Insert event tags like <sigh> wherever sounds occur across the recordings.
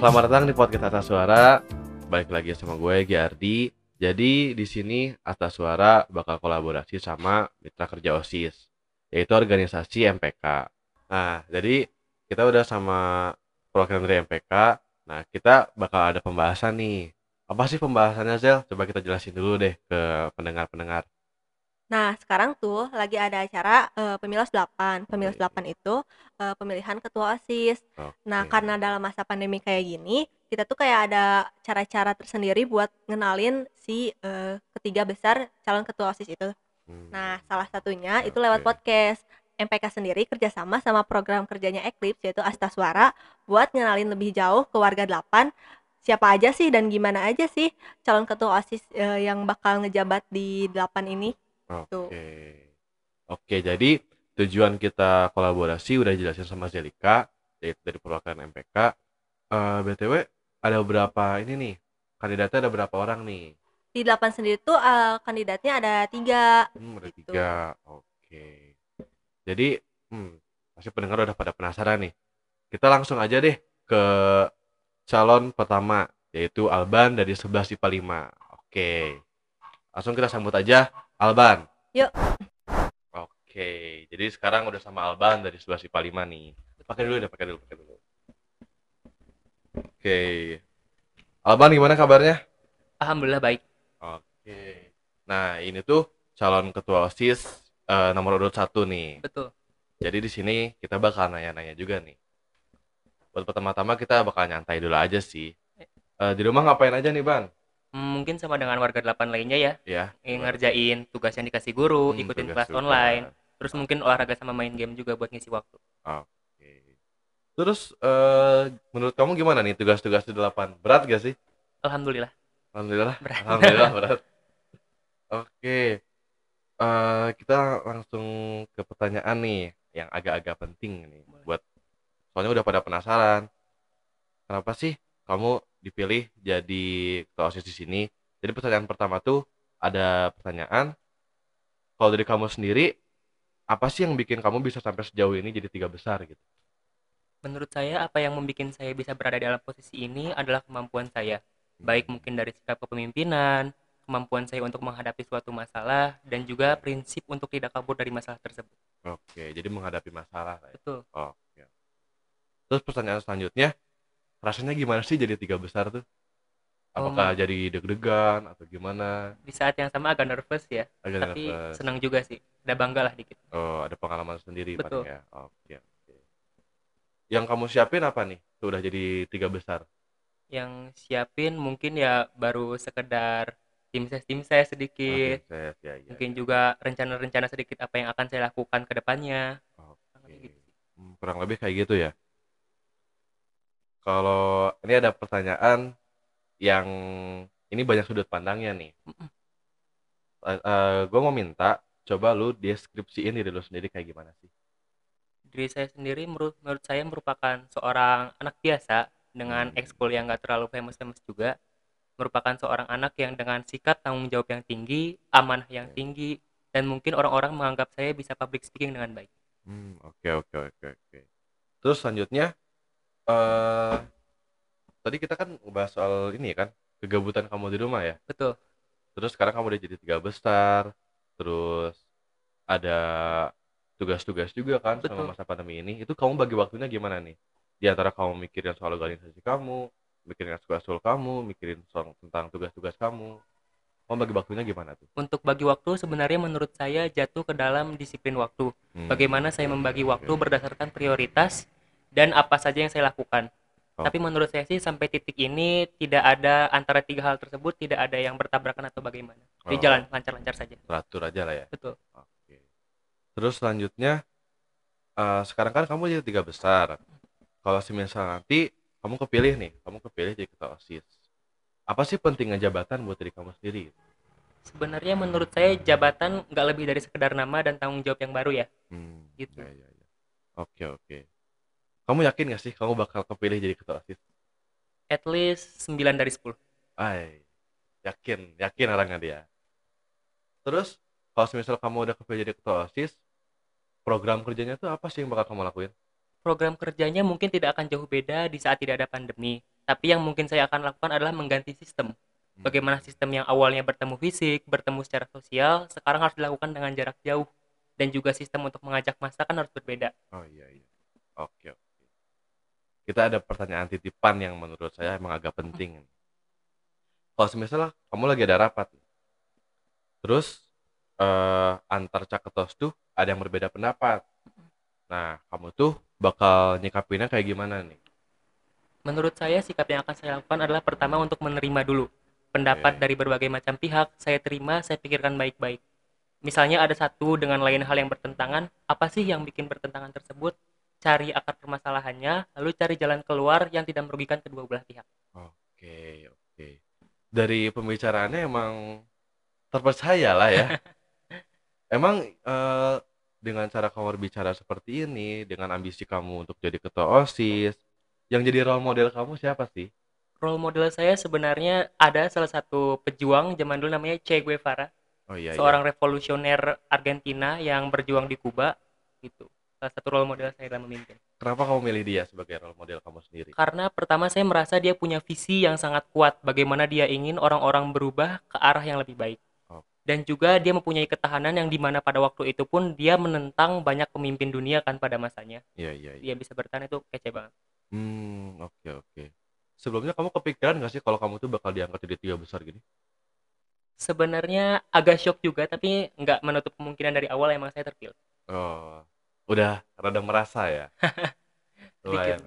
Selamat datang di podcast Atas Suara. Balik lagi sama gue Giardi. Jadi di sini Atas Suara bakal kolaborasi sama mitra kerja OSIS, yaitu organisasi MPK. Nah, jadi kita udah sama program dari MPK. Nah, kita bakal ada pembahasan nih. Apa sih pembahasannya, Zel? Coba kita jelasin dulu deh ke pendengar-pendengar. Nah, sekarang tuh lagi ada acara uh, Pemilas 8. Pemilas Oke. 8 itu uh, pemilihan ketua OSIS. Nah, Oke. karena dalam masa pandemi kayak gini, kita tuh kayak ada cara-cara tersendiri buat ngenalin si uh, ketiga besar calon ketua OSIS itu. Hmm, Nah, salah satunya itu lewat Oke. podcast. MPK sendiri kerjasama sama program kerjanya Eclipse yaitu Asta Suara buat ngenalin lebih jauh ke warga 8 siapa aja sih dan gimana aja sih calon ketua OSIS eh, yang bakal ngejabat di 8 ini. Oke. Tuh. Oke, jadi tujuan kita kolaborasi udah jelasin sama Zelika yaitu dari perwakilan MPK. Eh, BTW ada berapa ini nih? Kandidatnya ada berapa orang nih? Di 8 sendiri tuh eh, kandidatnya ada tiga. Hmm, ada Gitu. tiga. Oke. Jadi, hmm, pasti pendengar udah pada penasaran nih. Kita langsung aja deh ke calon pertama, yaitu Alban dari 11 IPA 5. Oke. Langsung kita sambut aja Alban. Yuk. Oke. Jadi sekarang udah sama Alban dari 11 IPA 5 nih. Pakai dulu deh, pakai dulu, pakai dulu. Oke. Alban gimana kabarnya? Alhamdulillah baik. Oke. Nah, ini tuh calon ketua OSIS eh, nomor urut satu nih. Betul. Jadi di sini kita bakal nanya-nanya juga nih. Buat pertama-tama kita bakal nyantai dulu aja sih. Eh, di rumah ngapain aja nih, Ban? Hmm, Mungkin sama dengan warga delapan lainnya ya, Ya. ngerjain tugas yang dikasih guru, Hmm, ikutin kelas online, tugas. terus mungkin olahraga sama main game juga buat ngisi waktu. Oke. Terus eh, menurut kamu gimana nih tugas-tugas di delapan? Berat gak sih? Alhamdulillah. Alhamdulillah. Berat. Alhamdulillah <laughs> berat. Oke. Eh, kita langsung ke pertanyaan nih yang agak-agak penting nih Boleh. buat soalnya udah pada penasaran. Kenapa sih kamu dipilih jadi ketua OSIS di sini? Jadi pertanyaan pertama tuh ada pertanyaan kalau dari kamu sendiri apa sih yang bikin kamu bisa sampai sejauh ini jadi tiga besar gitu? Menurut saya apa yang membuat saya bisa berada dalam posisi ini adalah kemampuan saya, baik mungkin dari sikap kepemimpinan, kemampuan saya untuk menghadapi suatu masalah, dan juga prinsip untuk tidak kabur dari masalah tersebut. Oke, jadi menghadapi masalah. lah ya. Betul. Oke. Terus pertanyaan selanjutnya, rasanya gimana sih jadi tiga besar tuh? Apakah jadi deg-degan atau gimana? Di saat yang sama agak nervous ya, Agak tapi nervous. senang juga sih. Ada bangga lah dikit. Oh, ada pengalaman sendiri Betul. ya. Oke, oke. Yang kamu siapin apa nih? Tuh udah jadi tiga besar. yang siapin mungkin ya baru sekedar tim ses tim ses sedikit Oke, saya- ya, ya, mungkin ya. juga rencana-rencana sedikit apa yang akan saya lakukan ke depannya lebih gitu. Hmm, Kurang lebih kayak gitu ya. Kalau ini ada pertanyaan yang ini banyak sudut pandangnya nih. gue mau minta coba lu deskripsiin diri lu sendiri kayak gimana sih? diri saya sendiri menurut menurut saya merupakan seorang anak biasa dengan Hmm. ekskul yang gak terlalu famous-famous juga merupakan seorang anak yang dengan sikap tanggung jawab yang tinggi amanah yang Oke. tinggi dan mungkin orang-orang menganggap saya bisa public speaking dengan baik Hmm, oke oke oke oke. Terus selanjutnya eh tadi kita kan ngebahas soal ini kan, kegabutan kamu di rumah ya. betul Terus sekarang kamu udah jadi tiga besar, terus ada tugas-tugas juga kan Betul. selama masa pandemi ini. Itu kamu bagi waktunya gimana nih? Di antara kamu mikirin soal organisasi kamu, mikirin soal kamu, mikirin soal tentang tugas-tugas kamu. Kamu bagi waktunya gimana tuh? untuk bagi waktu sebenarnya menurut saya jatuh ke dalam disiplin waktu Hmm, bagaimana saya membagi waktu oke. berdasarkan prioritas dan apa saja yang saya lakukan. Oh. Tapi menurut saya sih sampai titik ini tidak ada antara tiga hal tersebut tidak ada yang bertabrakan atau bagaimana. Di Oh. jalan lancar-lancar saja. teratur aja lah ya. Betul. Oke. Terus selanjutnya, eh, sekarang kan kamu jadi tiga besar. Kalau semisal nanti kamu kepilih nih, kamu kepilih jadi ketua OSIS. Apa sih pentingnya jabatan buat diri kamu sendiri? Sebenarnya menurut saya jabatan nggak lebih dari sekedar nama dan tanggung jawab yang baru ya. Hmm, Gitu. ya, ya, ya. Oke, oke. Kamu yakin gak sih kamu bakal kepilih jadi ketua OSIS? At least 9 dari 10. Ay, yakin, yakin orangnya dia. Terus, kalau semisal kamu udah kepilih jadi ketua OSIS, program kerjanya tuh apa sih yang bakal kamu lakuin? Program kerjanya mungkin tidak akan jauh beda di saat tidak ada pandemi. Tapi yang mungkin saya akan lakukan adalah mengganti sistem. Hmm. Bagaimana sistem yang awalnya bertemu fisik, bertemu secara sosial, sekarang harus dilakukan dengan jarak jauh. Dan juga sistem untuk mengajak masa kan harus berbeda. Oh iya iya. Oke oke. Kita ada pertanyaan titipan yang menurut saya emang agak penting. Kalau misalnya kamu lagi ada rapat, terus eh, antar caketos tuh ada yang berbeda pendapat. Nah, kamu tuh bakal nyikapinnya kayak gimana nih? Menurut saya, sikap yang akan saya lakukan adalah pertama untuk menerima dulu. Pendapat Oke. dari berbagai macam pihak, saya terima, saya pikirkan baik-baik. Misalnya ada satu dengan lain hal yang bertentangan, apa sih yang bikin bertentangan tersebut? Cari akar permasalahannya, lalu cari jalan keluar yang tidak merugikan kedua belah pihak. Oke oke. Dari pembicaraannya emang terpercaya lah ya. <laughs> Emang eh, dengan cara kamu berbicara seperti ini, dengan ambisi kamu untuk jadi ketua OSIS, yang jadi role model kamu siapa sih? Role model saya sebenarnya ada salah satu pejuang zaman dulu namanya Che Guevara, Oh iya iya. seorang revolusioner Argentina yang berjuang di Kuba, gitu. Salah satu role model saya dalam memimpin. Kenapa kamu milih dia sebagai role model kamu sendiri? Karena pertama saya merasa dia punya visi yang sangat kuat bagaimana dia ingin orang-orang berubah ke arah yang lebih baik. Oh. Dan juga dia mempunyai ketahanan yang di mana pada waktu itu pun dia menentang banyak pemimpin dunia kan pada masanya. Iya iya iya. Dia bisa bertahan itu kece banget. Hmm, oke oke. Sebelumnya kamu kepikiran gak sih kalau kamu tuh bakal diangkat jadi tiga besar gini? Sebenarnya agak shock juga tapi nggak menutup kemungkinan dari awal emang saya terpilih. Oh, udah rada merasa ya. <laughs> Lumayan.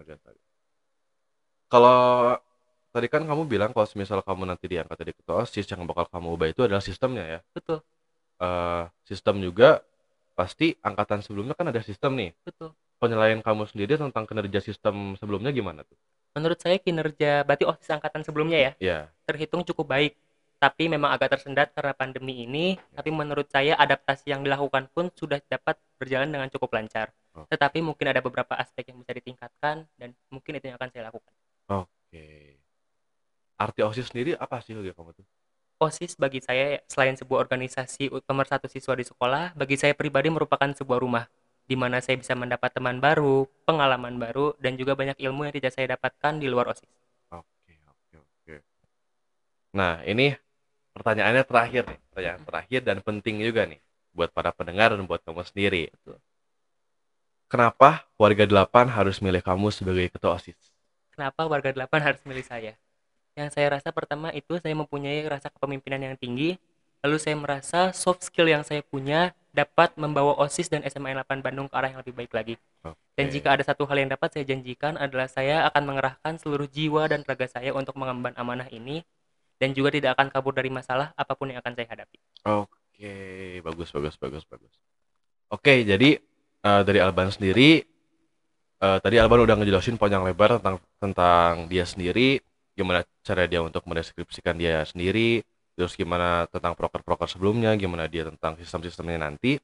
Kalau tadi kan kamu bilang kalau misal kamu nanti diangkat jadi ketua OSIS yang bakal kamu ubah itu adalah sistemnya ya. Betul, Eh, sistem juga pasti angkatan sebelumnya kan ada sistem nih. betul. Penilaian kamu sendiri tentang kinerja sistem sebelumnya gimana tuh? Menurut saya kinerja berarti OSIS angkatan sebelumnya ya Ya, terhitung cukup baik. Tapi memang agak tersendat karena pandemi ini. Tapi menurut saya adaptasi yang dilakukan pun sudah dapat berjalan dengan cukup lancar. Oh. Tetapi mungkin ada beberapa aspek yang bisa ditingkatkan dan mungkin itu yang akan saya lakukan. oke. Arti OSIS sendiri apa sih bagi kamu tuh? OSIS bagi saya selain sebuah organisasi pemersatu siswa di sekolah, bagi saya pribadi merupakan sebuah rumah di mana saya bisa mendapat teman baru, pengalaman baru, dan juga banyak ilmu yang tidak saya dapatkan di luar OSIS. Oke, oke, oke. Nah, ini pertanyaannya terakhir nih, pertanyaan terakhir dan penting juga nih buat para pendengar dan buat kamu sendiri. Kenapa warga delapan harus milih kamu sebagai ketua OSIS? Kenapa warga delapan harus milih saya? Yang saya rasa pertama itu saya mempunyai rasa kepemimpinan yang tinggi, lalu saya merasa soft skill yang saya punya dapat membawa OSIS dan SMA 8 Bandung ke arah yang lebih baik lagi. Dan Oke. jika ada satu hal yang dapat saya janjikan adalah saya akan mengerahkan seluruh jiwa dan raga saya untuk mengemban amanah ini dan juga tidak akan kabur dari masalah apa pun yang akan saya hadapi. Oke, bagus, bagus, bagus, bagus. Oke, jadi eh, dari Alban sendiri, eh, tadi Alban udah ngejelasin panjang lebar tentang tentang dia sendiri, gimana cara dia untuk mendeskripsikan dia sendiri, terus gimana tentang proker-proker sebelumnya, gimana dia tentang sistem-sistemnya nanti.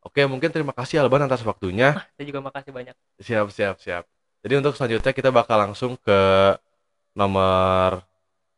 Oke, mungkin terima kasih Alban atas waktunya. Saya juga makasih banyak. Siap, siap, siap. Jadi untuk selanjutnya kita bakal langsung ke nomor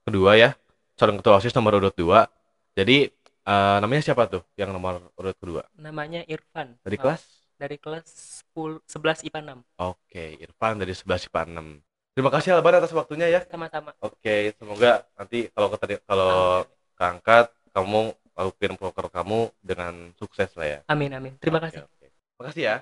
kedua ya, calon ketua OSIS nomor urut 2. Jadi eh, namanya siapa tuh yang nomor urut kedua? Namanya Irfan. Dari Eh, kelas? Dari kelas 10, 11 IPA 6. Oke, Irfan dari 11 IPA 6. Terima kasih Alban atas waktunya ya. Sama-sama. Oke, semoga nanti kalau keteri- kalau keangkat kamu lakuin proker kamu dengan sukses lah ya. Amin amin. Terima Oke, kasih. oke. Makasih ya.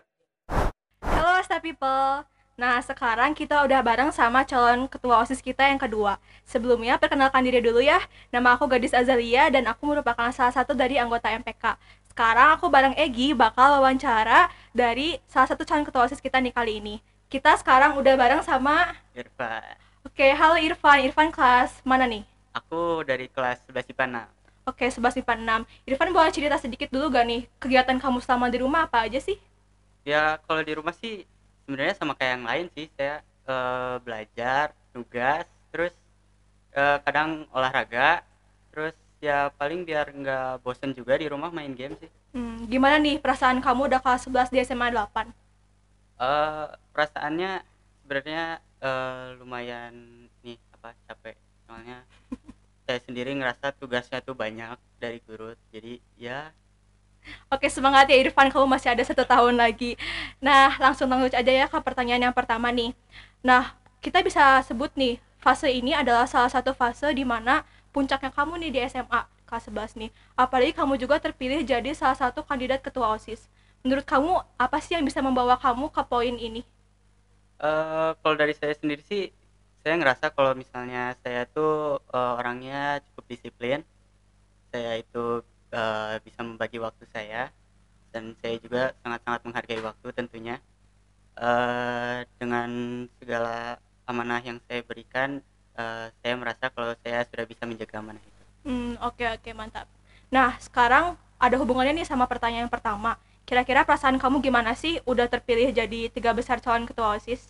Halo Asta People. Nah, sekarang kita udah bareng sama calon ketua OSIS kita yang kedua. Sebelumnya, perkenalkan diri dulu ya. Nama aku Gadis Azalia dan aku merupakan salah satu dari anggota MPK. Sekarang aku bareng Egi bakal wawancara dari salah satu calon ketua OSIS kita nih kali ini. Kita sekarang udah bareng sama Irfan. Oke, halo Irfan. Irfan kelas mana nih? Aku dari kelas 11 IPA 6. Oke, 11 IPA 6. Irfan boleh cerita sedikit dulu gak nih? Kegiatan kamu selama di rumah apa aja sih? Ya kalau di rumah sih sebenarnya sama kayak yang lain sih. Saya eh, belajar, tugas, terus eh, kadang olahraga, terus ya paling biar nggak bosen juga di rumah main game sih. Hmm, gimana nih perasaan kamu udah kelas 11 di SMA 8? eh perasaannya sebenarnya eh, lumayan nih apa capek soalnya <laughs> saya sendiri ngerasa tugasnya tuh banyak dari guru jadi ya Oke, semangat ya Irfan, kamu masih ada satu tahun lagi. Nah, langsung lanjut aja ya ke pertanyaan yang pertama nih. Nah, kita bisa sebut nih fase ini adalah salah satu fase di mana puncaknya kamu nih di SMA kelas 11 nih. Apalagi kamu juga terpilih jadi salah satu kandidat ketua OSIS. Menurut kamu apa sih yang bisa membawa kamu ke poin ini? Eh, kalau dari saya sendiri sih, saya ngerasa kalau misalnya saya tuh eh, orangnya cukup disiplin. Saya itu eh, bisa membagi waktu saya dan saya juga sangat-sangat menghargai waktu tentunya. Eh, dengan segala amanah yang saya berikan, eh, saya merasa kalau saya sudah bisa menjaga amanah itu. Hmm, oke oke mantap. Nah, sekarang ada hubungannya nih sama pertanyaan yang pertama. Kira-kira perasaan kamu gimana sih udah terpilih jadi tiga besar calon ketua OSIS?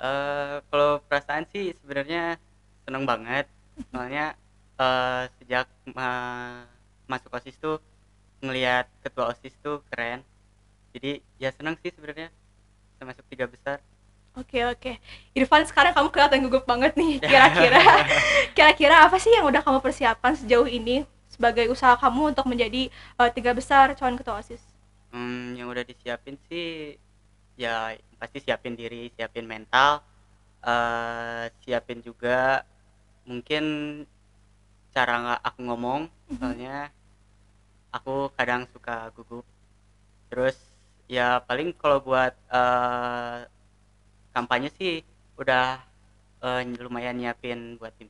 Eh, kalau perasaan sih sebenarnya seneng banget. <laughs> Soalnya eh, sejak ma- masuk OSIS tuh ngelihat ketua OSIS tuh keren. Jadi ya seneng sih sebenarnya masuk tiga besar. Oke oke. Irfan sekarang kamu kelihatan gugup banget nih. <laughs> Kira-kira kira-kira apa sih yang udah kamu persiapkan sejauh ini sebagai usaha kamu untuk menjadi eh, tiga besar calon ketua OSIS? Hmm, yang udah disiapin sih ya pasti siapin diri, siapin mental, eh siapin juga mungkin cara nggak aku ngomong, soalnya aku kadang suka gugup. Terus ya paling kalau buat eh kampanye sih udah eh, lumayan nyiapin buat tim.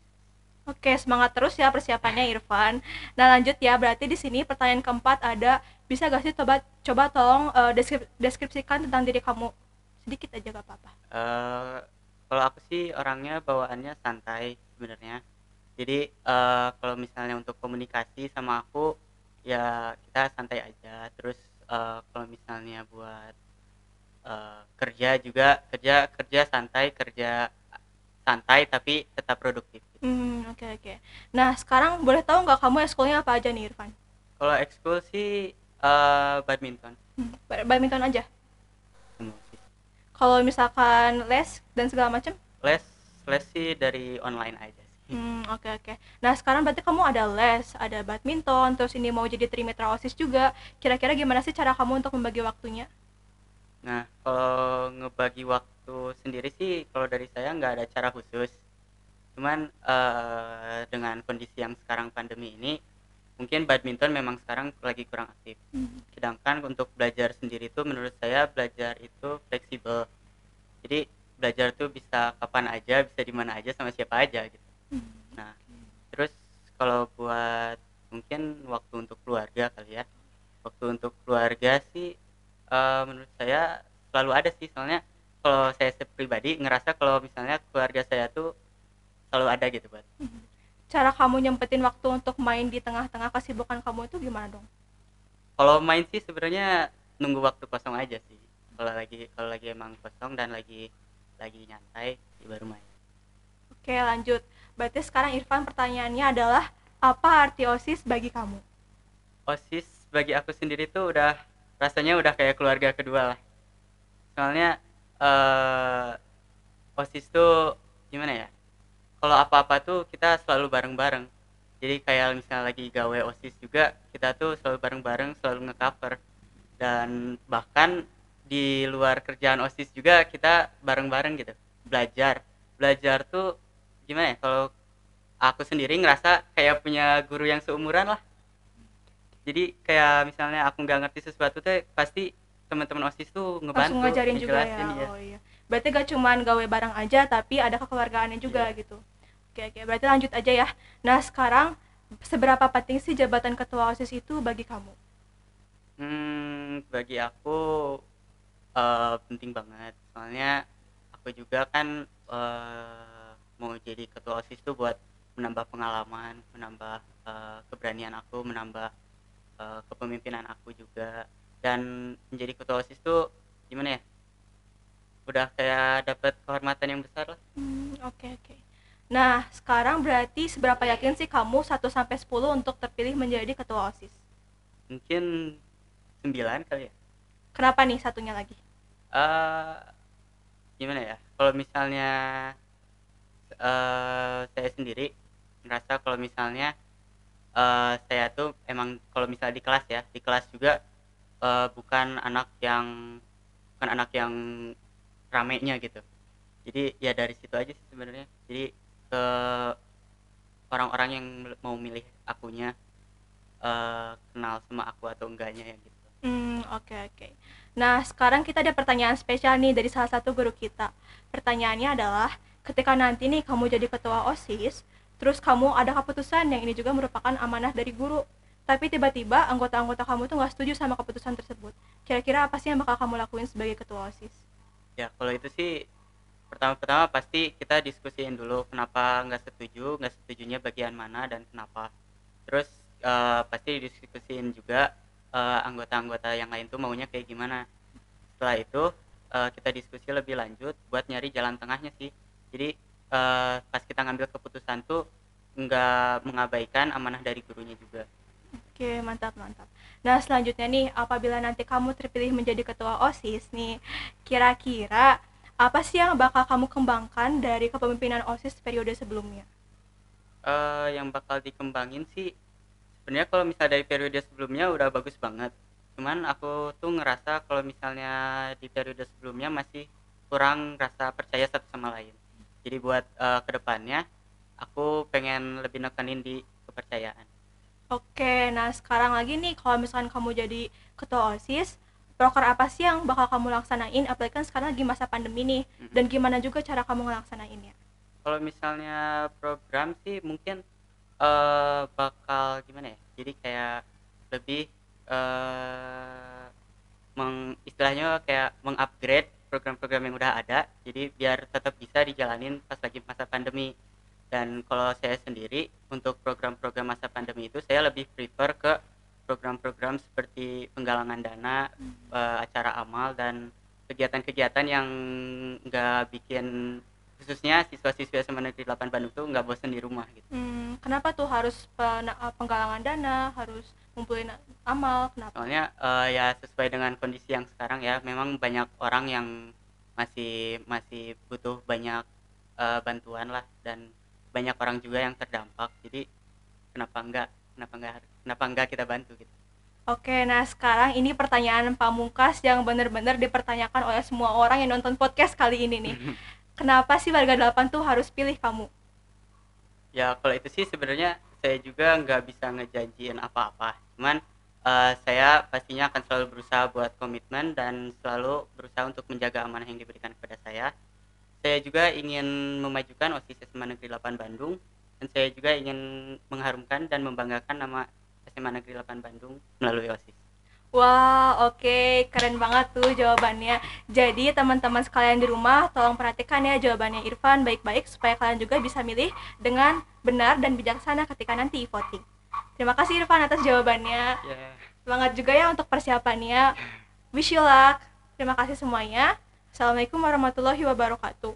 Oke, semangat terus ya persiapannya Irfan. Nah, lanjut ya. Berarti di sini pertanyaan keempat ada bisa gak sih coba coba tolong eh, deskrip- deskripsikan tentang diri kamu sedikit aja gak apa-apa. Eh, kalau aku sih orangnya bawaannya santai sebenarnya. Jadi eh, kalau misalnya untuk komunikasi sama aku ya kita santai aja. Terus eh, kalau misalnya buat eh, kerja juga kerja kerja santai kerja santai tapi tetap produktif. Hmm, oke oke. Nah, sekarang boleh tahu nggak kamu ekskulnya apa aja nih Irfan? Kalau ekskul sih eh, badminton Hmm, ba- badminton aja. Kalau misalkan les dan segala macam? Les les sih dari online aja. Hmm, oke oke. Nah, sekarang berarti kamu ada les, ada badminton, terus ini mau jadi trimitra OSIS juga. Kira-kira gimana sih cara kamu untuk membagi waktunya? Nah, kalau ngebagi waktu sendiri sih, kalau dari saya nggak ada cara khusus. Cuman eh, dengan kondisi yang sekarang pandemi ini, mungkin badminton memang sekarang lagi kurang aktif. Sedangkan untuk belajar sendiri itu, menurut saya belajar itu fleksibel. Jadi belajar tuh bisa kapan aja, bisa di mana aja, sama siapa aja gitu. Nah, terus kalau buat mungkin waktu untuk keluarga kali ya, waktu untuk keluarga sih eh, menurut saya selalu ada sih. Soalnya kalau saya pribadi ngerasa kalau misalnya keluarga saya tuh selalu ada gitu buat Cara kamu nyempetin waktu untuk main di tengah-tengah kesibukan kamu itu gimana dong? kalau main sih sebenarnya nunggu waktu kosong aja sih. Kalau lagi kalau lagi emang kosong dan lagi lagi nyantai ya baru main. Oke, lanjut. Berarti sekarang Irfan pertanyaannya adalah apa arti OSIS bagi kamu? osis bagi aku sendiri tuh udah rasanya udah kayak keluarga kedua lah. Soalnya eh osis tuh gimana ya? Kalau apa-apa tuh kita selalu bareng-bareng. Jadi kayak misalnya lagi gawe osis juga kita tuh selalu bareng-bareng selalu ngecover. Dan bahkan di luar kerjaan osis juga kita bareng-bareng gitu. Belajar. Belajar tuh gimana ya kalau aku sendiri ngerasa kayak punya guru yang seumuran lah jadi kayak misalnya aku nggak ngerti sesuatu tuh pasti teman-teman osis tuh ngebantu Langsung ngajarin juga ya. iya. Oh iya. Berarti gak cuman gawe bareng aja tapi ada kekeluargaannya juga gitu. Oke, oke. Berarti lanjut aja ya. Nah, sekarang seberapa penting sih jabatan ketua OSIS itu bagi kamu? Hmm, bagi aku eh, penting banget. Soalnya aku juga kan eh, mau jadi ketua OSIS tuh buat menambah pengalaman, menambah eh, keberanian aku, menambah eh, kepemimpinan aku juga. Dan menjadi ketua OSIS tuh gimana ya? Udah kayak dapat kehormatan yang besar lah. Hmm, oke oke. Nah, sekarang berarti seberapa yakin sih kamu 1 sampai 10 untuk terpilih menjadi ketua OSIS? Mungkin 9 kali ya. Kenapa nih satunya lagi? eh gimana ya kalau misalnya eh saya sendiri ngerasa kalau misalnya eh saya tuh emang kalau misalnya di kelas ya di kelas juga eh, bukan anak yang bukan anak yang ramenya gitu jadi ya dari situ aja sih sebenarnya jadi ke orang-orang yang mau milih akunya eh, kenal sama aku atau enggaknya ya gitu Hmm, oke oke. Nah, sekarang kita ada pertanyaan spesial nih dari salah satu guru kita. Pertanyaannya adalah, ketika nanti nih kamu jadi ketua OSIS, terus kamu ada keputusan yang ini juga merupakan amanah dari guru. Tapi tiba-tiba anggota-anggota kamu tuh nggak setuju sama keputusan tersebut. Kira-kira apa sih yang bakal kamu lakuin sebagai ketua OSIS? ya kalau itu sih pertama-pertama pasti kita diskusiin dulu kenapa nggak setuju nggak setujunya bagian mana dan kenapa terus eh, pasti diskusiin juga eh, anggota-anggota yang lain tuh maunya kayak gimana setelah itu eh, kita diskusi lebih lanjut buat nyari jalan tengahnya sih jadi eh, pas kita ngambil keputusan tuh nggak mengabaikan amanah dari gurunya juga Oke, mantap, mantap. Nah, selanjutnya nih, apabila nanti kamu terpilih menjadi ketua OSIS nih, kira-kira apa sih yang bakal kamu kembangkan dari kepemimpinan OSIS periode sebelumnya? eh yang bakal dikembangin sih sebenarnya kalau misalnya dari periode sebelumnya udah bagus banget cuman aku tuh ngerasa kalau misalnya di periode sebelumnya masih kurang rasa percaya satu sama lain jadi buat eh, ke depannya aku pengen lebih nekenin di kepercayaan Oke, nah sekarang lagi nih, kalau misalkan kamu jadi ketua OSIS, proker apa sih yang bakal kamu laksanain? Apalagi kan sekarang lagi masa pandemi nih, Mhm. dan gimana juga cara kamu ngelaksanainnya? kalau misalnya program sih mungkin eh bakal gimana ya jadi kayak lebih eh meng istilahnya kayak mengupgrade program-program yang udah ada jadi biar tetap bisa dijalanin pas lagi masa pandemi dan kalau saya sendiri untuk program-program masa pandemi itu saya lebih prefer ke program-program seperti penggalangan dana eh, acara amal dan kegiatan-kegiatan yang nggak bikin khususnya siswa-siswa SMA Negeri 8 Bandung tuh nggak bosan di rumah gitu. Hmm, kenapa tuh harus penggalangan dana, harus ngumpulin amal, kenapa? Soalnya eh, ya sesuai dengan kondisi yang sekarang ya, memang banyak orang yang masih masih butuh banyak eh, bantuan lah dan banyak orang juga yang terdampak. Jadi kenapa enggak? Kenapa enggak? Kenapa enggak kita bantu gitu? Oke, nah sekarang ini pertanyaan pamungkas yang benar-benar dipertanyakan oleh semua orang yang nonton podcast kali ini nih. <laughs> Kenapa sih warga 8 tuh harus pilih kamu? ya kalau itu sih sebenarnya saya juga nggak bisa ngejanjiin apa-apa cuman eh, saya pastinya akan selalu berusaha buat komitmen dan selalu berusaha untuk menjaga amanah yang diberikan kepada saya saya juga ingin memajukan OSIS SMA Negeri 8 Bandung dan saya juga ingin mengharumkan dan membanggakan nama SMA Negeri 8 Bandung melalui OSIS Wah, oke, keren banget tuh jawabannya. Jadi teman-teman sekalian di rumah, tolong perhatikan ya jawabannya Irfan baik-baik supaya kalian juga bisa milih dengan benar dan bijaksana ketika nanti voting. Terima kasih Irfan atas jawabannya. ya Semangat juga ya untuk persiapannya. Wish you luck. Terima kasih semuanya. Assalamualaikum warahmatullahi wabarakatuh.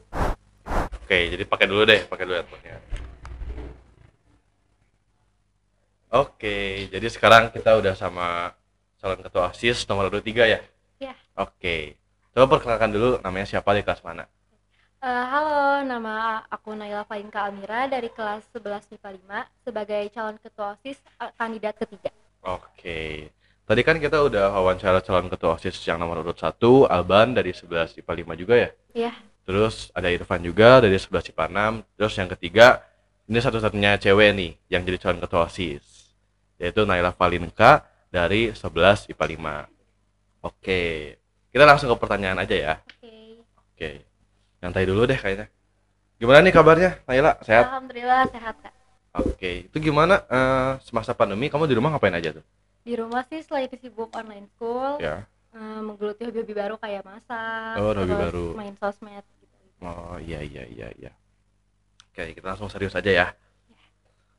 Oke, jadi pakai dulu deh, pakai dulu headphone-nya. Oke, jadi sekarang kita udah sama calon ketua OSIS nomor 23 ya? Iya. Oke. Coba perkenalkan dulu namanya siapa di kelas mana? Eh, halo, nama aku Naila Fainka Almira dari kelas 11 MIPA 5 sebagai calon ketua OSIS eh, kandidat ketiga. Oke. Tadi kan kita udah wawancara calon ketua OSIS yang nomor urut 1, Alban dari 11 IPA 5 juga ya? Iya. Terus ada Irfan juga dari 11 IPA 6. Terus yang ketiga, ini satu-satunya cewek nih yang jadi calon ketua OSIS. Yaitu Naila Valinka dari 11 IPA 5. Oke. Kita langsung ke pertanyaan aja ya. Oke. Oke. Nyantai dulu deh kayaknya. Gimana nih kabarnya, Naila? Sehat? Alhamdulillah sehat kak. Oke. Itu gimana eh, semasa pandemi kamu di rumah ngapain aja tuh? Di rumah sih selain sibuk online school, Ya. eh, menggeluti hobi-hobi baru kayak masak, Oh, hobi baru. main sosmed gitu. Oh iya iya iya iya. Oke, kita langsung serius aja ya.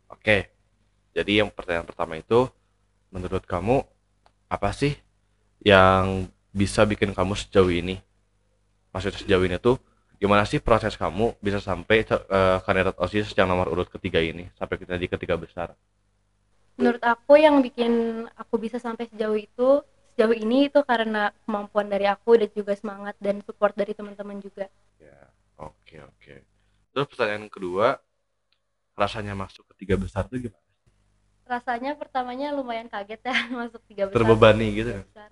Oke. Jadi yang pertanyaan pertama itu menurut kamu apa sih yang bisa bikin kamu sejauh ini? Maksudnya sejauh ini tuh gimana sih proses kamu bisa sampai eh, kandidat OSIS yang nomor urut ketiga ini sampai kita di ketiga besar? Menurut aku yang bikin aku bisa sampai sejauh itu, sejauh ini itu karena kemampuan dari aku dan juga semangat dan support dari teman-teman juga. Ya, oke oke. Terus pertanyaan kedua, rasanya masuk ketiga besar tuh gimana? Rasanya pertamanya lumayan kaget ya <laughs> masuk tiga besar. Terbebani gitu kan? besar.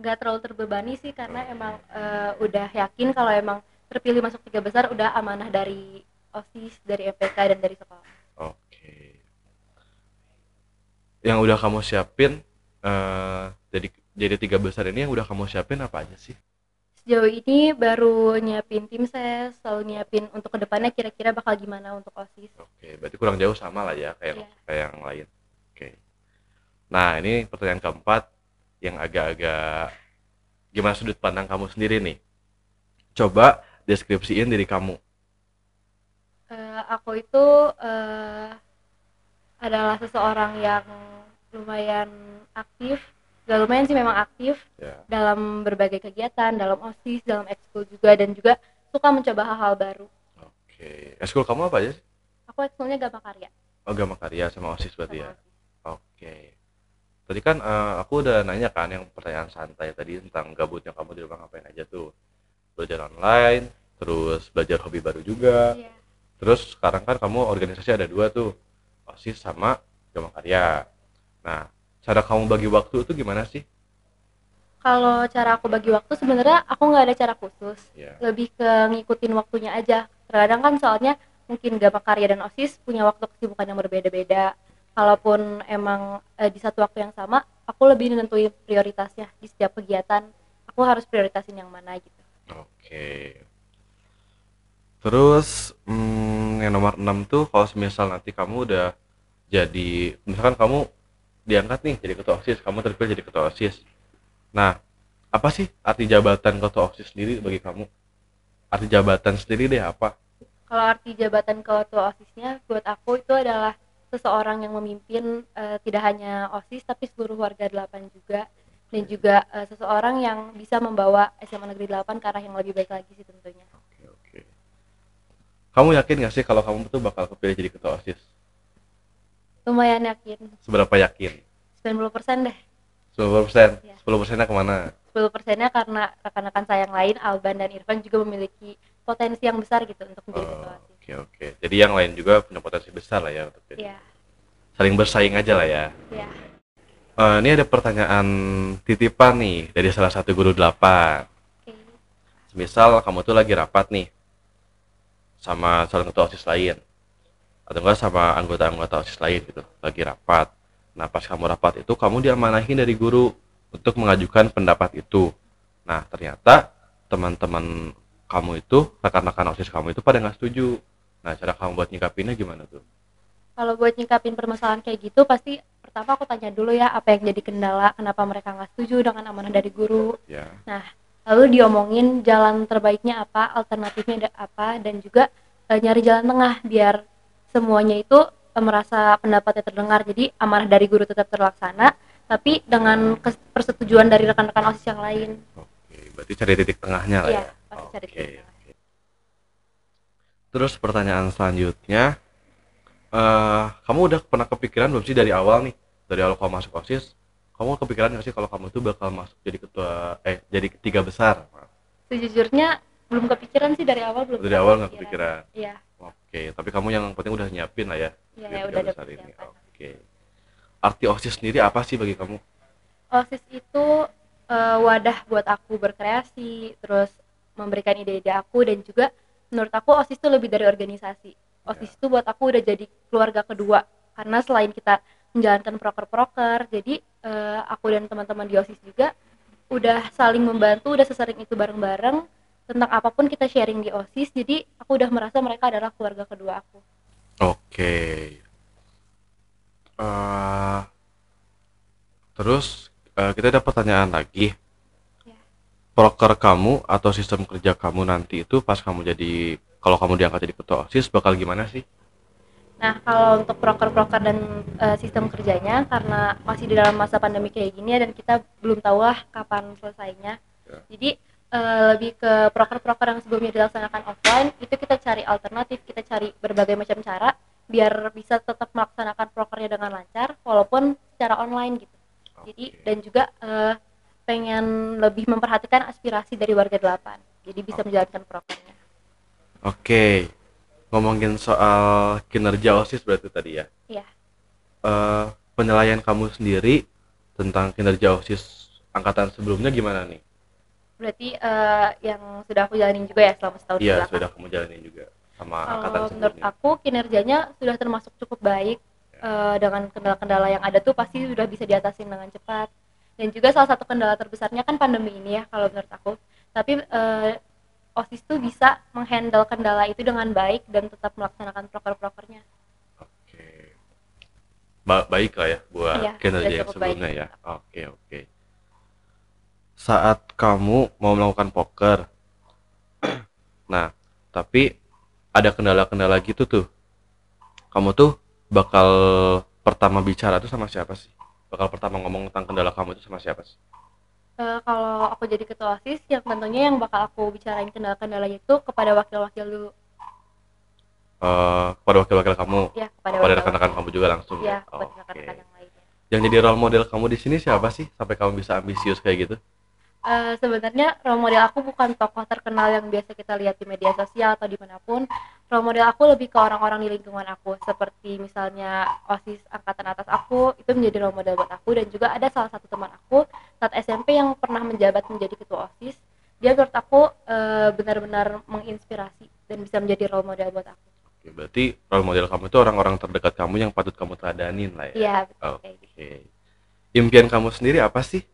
Nggak terlalu terbebani sih karena emang eh, udah yakin kalau emang terpilih masuk tiga besar udah amanah dari OSIS, dari MPK dan dari sekolah. Oke. Yang udah kamu siapin eh jadi jadi tiga besar ini yang udah kamu siapin apa aja sih? Sejauh ini baru nyiapin tim ses, selalu nyiapin untuk ke depannya kira-kira bakal gimana untuk OSIS. Oke, berarti kurang jauh sama lah ya kayak Iya. kayak yang lain. Oke. Nah, ini pertanyaan keempat yang agak-agak gimana sudut pandang kamu sendiri nih. Coba deskripsiin diri kamu. Eh, aku itu eh, adalah seseorang yang lumayan aktif, gak lumayan sih memang aktif Ya. dalam berbagai kegiatan, dalam OSIS, dalam ekskul juga dan juga suka mencoba hal-hal baru. Oke. Eskul kamu apa aja sih? Aku ekskulnya Gama Karya. Oh, Gama Karya sama OSIS berarti sama ya. Oke. Tadi kan eh, aku udah nanya kan yang pertanyaan santai tadi tentang gabutnya kamu di rumah ngapain aja tuh. Belajar online, terus belajar hobi baru juga. Iya. Terus sekarang kan kamu organisasi ada dua tuh, OSIS sama Gama Karya. Nah, cara kamu bagi waktu itu gimana sih? Kalau cara aku bagi waktu sebenarnya aku nggak ada cara khusus. Ya. lebih ke ngikutin waktunya aja terkadang kan soalnya mungkin Gama Karya dan OSIS punya waktu kesibukan yang berbeda-beda kalaupun emang eh, di satu waktu yang sama aku lebih nentuin prioritasnya di setiap kegiatan aku harus prioritasin yang mana gitu Oke. Terus hmm, yang nomor 6 tuh kalau semisal nanti kamu udah jadi misalkan kamu diangkat nih jadi ketua OSIS, kamu terpilih jadi ketua OSIS. Nah, apa sih arti jabatan ketua OSIS sendiri bagi kamu? Arti jabatan sendiri deh apa? kalau arti jabatan ketua OSISnya buat aku itu adalah seseorang yang memimpin eh, tidak hanya OSIS tapi seluruh warga 8 juga dan juga eh, seseorang yang bisa membawa SMA Negeri 8 ke arah yang lebih baik lagi sih tentunya. Kamu yakin gak sih kalau kamu tuh bakal kepilih jadi ketua OSIS? lumayan yakin Seberapa yakin? 90% deh 10%? Iya. 10 persennya ke mana? 10 persennya karena rekan-rekan saya yang lain Alban dan Irfan juga memiliki potensi yang besar gitu untuk menjadi Oh, ketua Oke OSIS oke. Jadi yang lain juga punya potensi besar lah ya untuk jadi. Iya, Saling bersaing aja lah ya. iya. Eh, ini ada pertanyaan titipan nih dari salah satu guru delapan. Oke. Misal kamu tuh lagi rapat nih sama calon ketua OSIS lain atau enggak sama anggota-anggota OSIS lain gitu, lagi rapat. Nah, pas kamu rapat itu kamu diamanahin dari guru untuk mengajukan pendapat itu. Nah, ternyata teman-teman kamu itu, rekan-rekan OSIS kamu itu pada nggak setuju. Nah, cara kamu buat nyikapinnya gimana tuh? Kalau buat nyikapin permasalahan kayak gitu pasti pertama aku tanya dulu ya apa yang jadi kendala, kenapa mereka nggak setuju dengan amanah dari guru. Ya. Lalu diomongin jalan terbaiknya apa, alternatifnya ada apa dan juga eh, nyari jalan tengah biar semuanya itu eh, merasa pendapatnya terdengar. Jadi amanah dari guru tetap terlaksana tapi dengan persetujuan dari rekan-rekan OSIS yang lain. Oke, berarti cari titik tengahnya lah Iya, ya. pasti cari Oke, titik tengah. oke. Terus pertanyaan selanjutnya, eh kamu udah pernah kepikiran belum sih dari awal nih, dari awal kamu masuk OSIS, kamu kepikiran nggak sih kalau kamu tuh bakal masuk jadi ketua, eh jadi tiga besar? Sejujurnya belum kepikiran sih dari awal belum Dari awal nggak kepikiran. Iya, Oke, tapi kamu yang penting udah nyiapin lah ya. iya ya udah ada besar ini. persiapan. Oke. Arti OSIS sendiri apa sih bagi kamu? OSIS itu eh, wadah buat aku berkreasi, terus memberikan ide-ide aku dan juga menurut aku OSIS itu lebih dari organisasi. OSIS itu buat aku udah jadi keluarga kedua karena selain kita menjalankan proker-proker, jadi eh, aku dan teman-teman di OSIS juga udah saling membantu, udah sesering itu bareng-bareng tentang apa pun kita sharing di OSIS. Jadi aku udah merasa mereka adalah keluarga kedua aku. Oke. Eh, terus eh, kita ada pertanyaan lagi. Ya. Proker kamu atau sistem kerja kamu nanti itu pas kamu jadi kalau kamu diangkat jadi ketua OSIS bakal gimana sih? Nah, kalau untuk proker-proker dan eh, sistem kerjanya karena masih di dalam masa pandemi kayak gini ya dan kita belum tahu lah kapan selesainya. Ya. Jadi eh, lebih ke proker-proker yang sebelumnya dilaksanakan offline itu kita cari alternatif, kita cari berbagai macam cara biar bisa tetap melaksanakan prokernya dengan lancar walaupun secara online gitu. Jadi Oke. dan juga eh, pengen lebih memperhatikan aspirasi dari warga delapan. Jadi bisa Oke. menjalankan prokernya. Oke. Ngomongin soal kinerja OSIS berarti tadi ya. Iya. Eh, penilaian kamu sendiri tentang kinerja OSIS angkatan sebelumnya gimana nih? Berarti eh, yang sudah aku jalanin juga ya selama setahun Iya, sudah kamu jalanin juga. sama angkatan Kalau menurut sebelumnya? aku kinerjanya sudah termasuk cukup baik Eh, dengan kendala-kendala yang ada tuh pasti sudah bisa diatasi dengan cepat. Dan juga salah satu kendala terbesarnya kan pandemi ini ya kalau menurut aku. Tapi eh, OSIS tuh bisa menghandle kendala itu dengan baik dan tetap melaksanakan proker-prokernya. Oke. Ba- baik lah ya buat Iya, kinerja yang sebelumnya baik. ya. Oke, oke. Saat kamu mau melakukan poker. <clears throat> nah, tapi ada kendala-kendala gitu tuh. Kamu tuh bakal pertama bicara tuh sama siapa sih? Bakal pertama ngomong tentang kendala kamu itu sama siapa sih? Eh, kalau aku jadi ketua OSIS yang tentunya yang bakal aku bicarain kendala-kendalanya itu kepada wakil-wakil dulu Eh, kepada wakil-wakil kamu, ya kepada kepada rekan-rekan kamu juga langsung ya ya. kepada rekan-rekan yang lainnya. Yang jadi role model kamu di sini siapa sih sampai kamu bisa ambisius kayak gitu? Eh, sebenarnya role model aku bukan tokoh terkenal yang biasa kita lihat di media sosial atau di mana pun role model aku lebih ke orang-orang di lingkungan aku seperti misalnya osis angkatan atas aku itu menjadi role model buat aku dan juga ada salah satu teman aku saat SMP yang pernah menjabat menjadi ketua osis dia menurut aku eh, benar-benar menginspirasi dan bisa menjadi role model buat aku Oke, berarti role model kamu itu orang-orang terdekat kamu yang patut kamu teladanin lah ya. iya betul Oke. gitu. Impian kamu sendiri apa sih?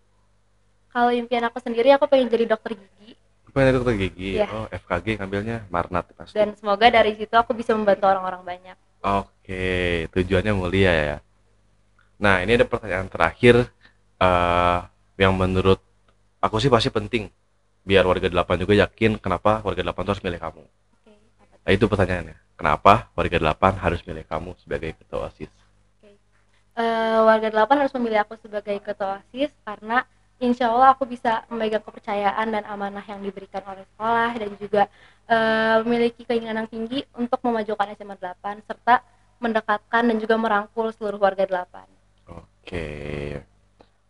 kalau impian aku sendiri aku pengen jadi dokter gigi Pengen dokter gigi. Iya. Oh, FKG ngambilnya Marnat pasti. dan semoga dari situ aku bisa membantu orang-orang banyak Oke, tujuannya mulia ya. Nah, ini ada pertanyaan terakhir eh yang menurut aku sih pasti penting biar warga delapan juga yakin kenapa warga delapan harus milih kamu. Oke? Nah, itu pertanyaannya. Kenapa warga delapan harus milih kamu sebagai ketua OSIS? Eh, warga delapan harus memilih aku sebagai ketua OSIS karena insya Allah aku bisa memegang kepercayaan dan amanah yang diberikan oleh sekolah dan juga eh, memiliki keinginan yang tinggi untuk memajukan SMA 8 serta mendekatkan dan juga merangkul seluruh warga delapan. Oke.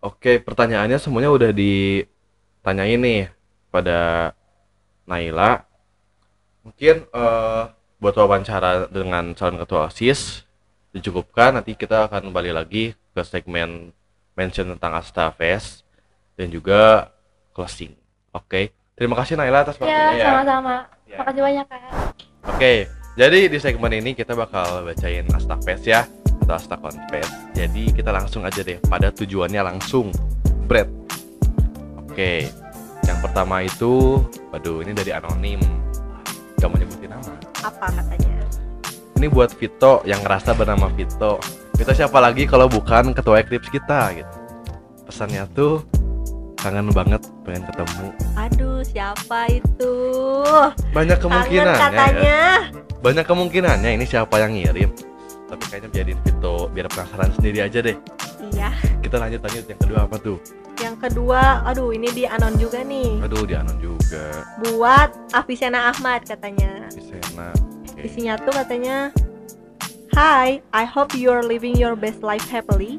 Oke, pertanyaannya semuanya udah ditanyain nih pada Naila. Mungkin eh, buat wawancara dengan calon ketua OSIS dicukupkan. Nanti kita akan kembali lagi ke segmen mention tentang Asta Fest dan juga closing. Oke. Terima kasih Naila atas waktunya Ya, sama-sama. Ya. Makasih banyak, Kak. Oke, jadi di segmen ini kita bakal bacain Asta Fest ya atau Asta Confess. Jadi kita langsung aja deh pada tujuannya langsung. Bread. Oke, yang pertama itu, waduh ini dari anonim. Gak mau nyebutin nama. Apa katanya? Ini buat Vito yang ngerasa bernama Vito. Vito siapa lagi kalau bukan ketua Eclipse kita gitu. Pesannya tuh kangen banget pengen ketemu. Aduh, siapa itu? Banyak kemungkinan ya. katanya. banyak kemungkinannya ini siapa yang ngirim tapi kayaknya jadiin Vito biar penasaran sendiri aja deh Iya. kita lanjut lanjut yang kedua apa tuh Yang kedua, aduh ini di anon juga nih. aduh di Anon juga Buat Afisena Ahmad katanya. di Sena Oke. Isinya tuh katanya Hi, I hope you're living your best life happily.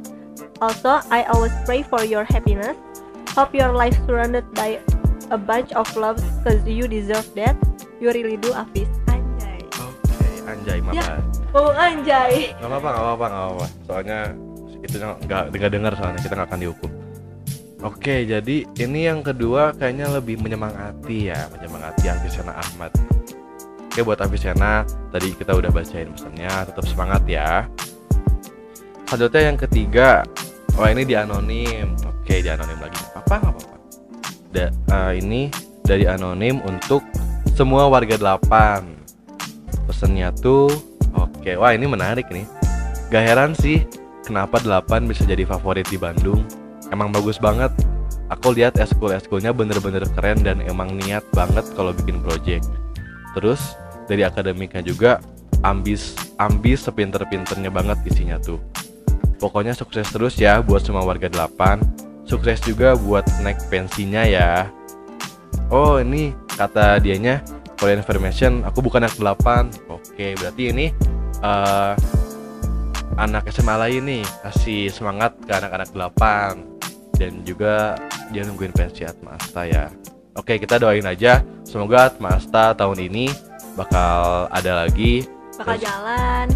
Also, I always pray for your happiness. Hope your life surrounded by a bunch of love cause you deserve that. You really do, Afis. Anjay. oke anjay mama Ya. Oh, anjay. nggak apa-apa nggak apa-apa nggak apa-apa soalnya itu nggak nggak dengar soalnya kita nggak akan dihukum oke jadi ini yang kedua kayaknya lebih menyemangati ya menyemangati Afisena Ahmad oke buat Afisena tadi kita udah bacain pesannya tetap semangat ya selanjutnya yang ketiga oh ini di anonim. Oke di anonim lagi. Nggak apa nggak apa-apa. Da- eh, ini dari anonim untuk semua warga delapan. Pesennya tuh oke. Wah ini menarik nih. Gak heran sih kenapa delapan bisa jadi favorit di Bandung. Emang bagus banget. Aku lihat eskul eskulnya bener-bener keren dan emang niat banget kalau bikin project. Terus dari akademiknya juga ambis ambis sepinter-pinternya banget isinya tuh pokoknya sukses terus ya buat semua warga delapan. Sukses juga buat naik pensinya ya. Oh ini kata dianya for information aku bukan anak 8 oke berarti ini eh anak SMA lain nih kasih semangat ke anak-anak 8 dan juga dia nungguin pensi Atma Asta ya. Oke kita doain aja. Semoga Atma Asta tahun ini bakal ada lagi. Bakal Terus- jalan.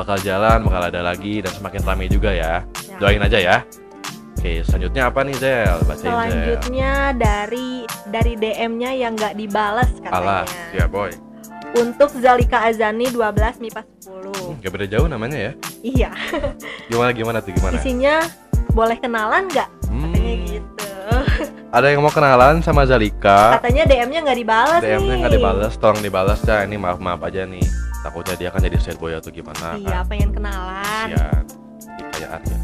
Bakal jalan bakal ada lagi dan semakin ramai juga ya Ya. doain aja ya oke selanjutnya apa nih Zel bacain Zel Selanjutnya dari dari DM-nya yang nggak dibales alah katanya. ya boy untuk Zalika Azani 12 MIPA 10. Gak beda jauh namanya ya. Iya, <laughs> Gimana gimana tuh gimana? isinya boleh kenalan nggak? Hmm, Katanya gitu. <laughs> ada yang mau kenalan sama Zalika? Katanya DM-nya nggak dibalas nih. DM-nya nggak dibalas, tolong dibalas ya. Ini maaf maaf aja nih. Takutnya dia kan jadi sad boy atau gimana Iya, kan? pengen kenalan. Kasian. Jadi kayak Arya.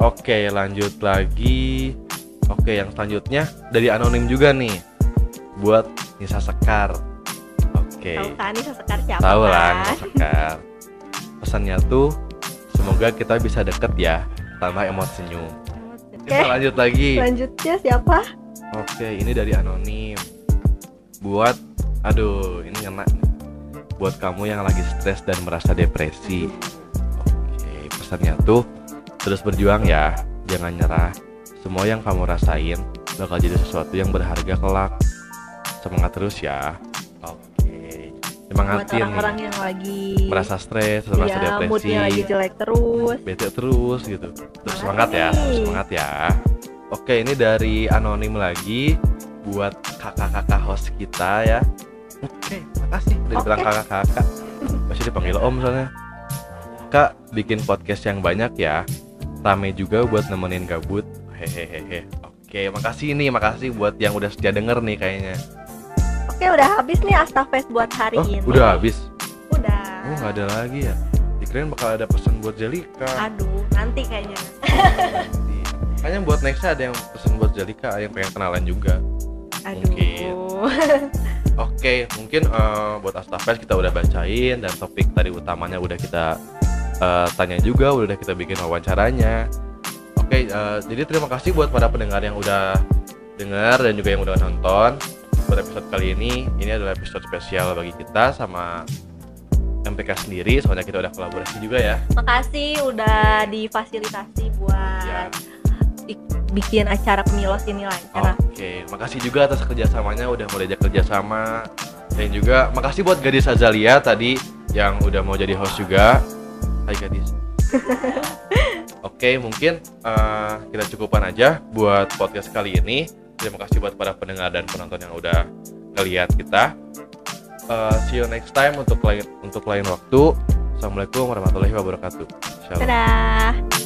Oke, lanjut lagi. Oke, yang selanjutnya dari anonim juga nih. Buat Nisa Sekar. Oke. Tahu kan Nisa Sekar siapa? Tahu lah kan? Nisa Sekar. Pesannya tuh semoga kita bisa deket ya, tambah emot senyum. Oke, Kita lanjut lagi. selanjutnya siapa? Oke, ini dari anonim. Buat, aduh, ini ngena. Buat kamu yang lagi stres dan merasa depresi. Oke, pesannya tuh terus berjuang ya, jangan nyerah. Semua yang kamu rasain bakal jadi sesuatu yang berharga kelak. Semangat terus ya. Oke, Buat semangatin orang-orang nih. yang lagi Merasa stres, merasa Iya, depresi, moodnya lagi jelek terus. bete terus gitu. Terus Semangat ya, terus semangat ya. Oke, ini dari anonim lagi buat kakak-kakak host kita ya. Oke, makasih udah dibilang Oke. kakak-kakak. Masih dipanggil om soalnya. Kak, bikin podcast yang banyak ya. Rame juga buat nemenin gabut. Hehehe. Oke, makasih nih, makasih buat yang udah setia denger nih kayaknya. Oke, udah habis nih Astafes buat hari Oh, ini. udah habis. Udah. Oh, nggak ada lagi ya. Dikirain bakal ada pesan buat Jelika. Aduh, nanti kayaknya. Nanti. Kayaknya buat nextnya ada yang pesan buat Jelika, yang pengen kenalan juga. Aduh. Mungkin. <laughs> Oke, mungkin eh, buat Astafes kita udah bacain dan topik tadi utamanya udah kita eh, tanya juga, udah kita bikin wawancaranya. Oke, eh, jadi terima kasih buat para pendengar yang udah dengar dan juga yang udah nonton. Pada episode kali ini, ini adalah episode spesial bagi kita sama MPK sendiri, soalnya kita udah kolaborasi juga ya. Makasih udah difasilitasi buat Ya. Ik- bikin acara pemilos ini lancar. Oke, makasih juga atas kerjasamanya udah diajak kerjasama dan juga makasih buat gadis Azalia tadi yang udah mau jadi host juga. Hai gadis. <laughs> Oke, mungkin eh, kita cukupkan aja buat podcast kali ini. Terima kasih buat para pendengar dan penonton yang udah ngeliat kita. Eh, see you next time untuk lain untuk lain waktu. Assalamualaikum warahmatullahi wabarakatuh. Shalom. Dadah.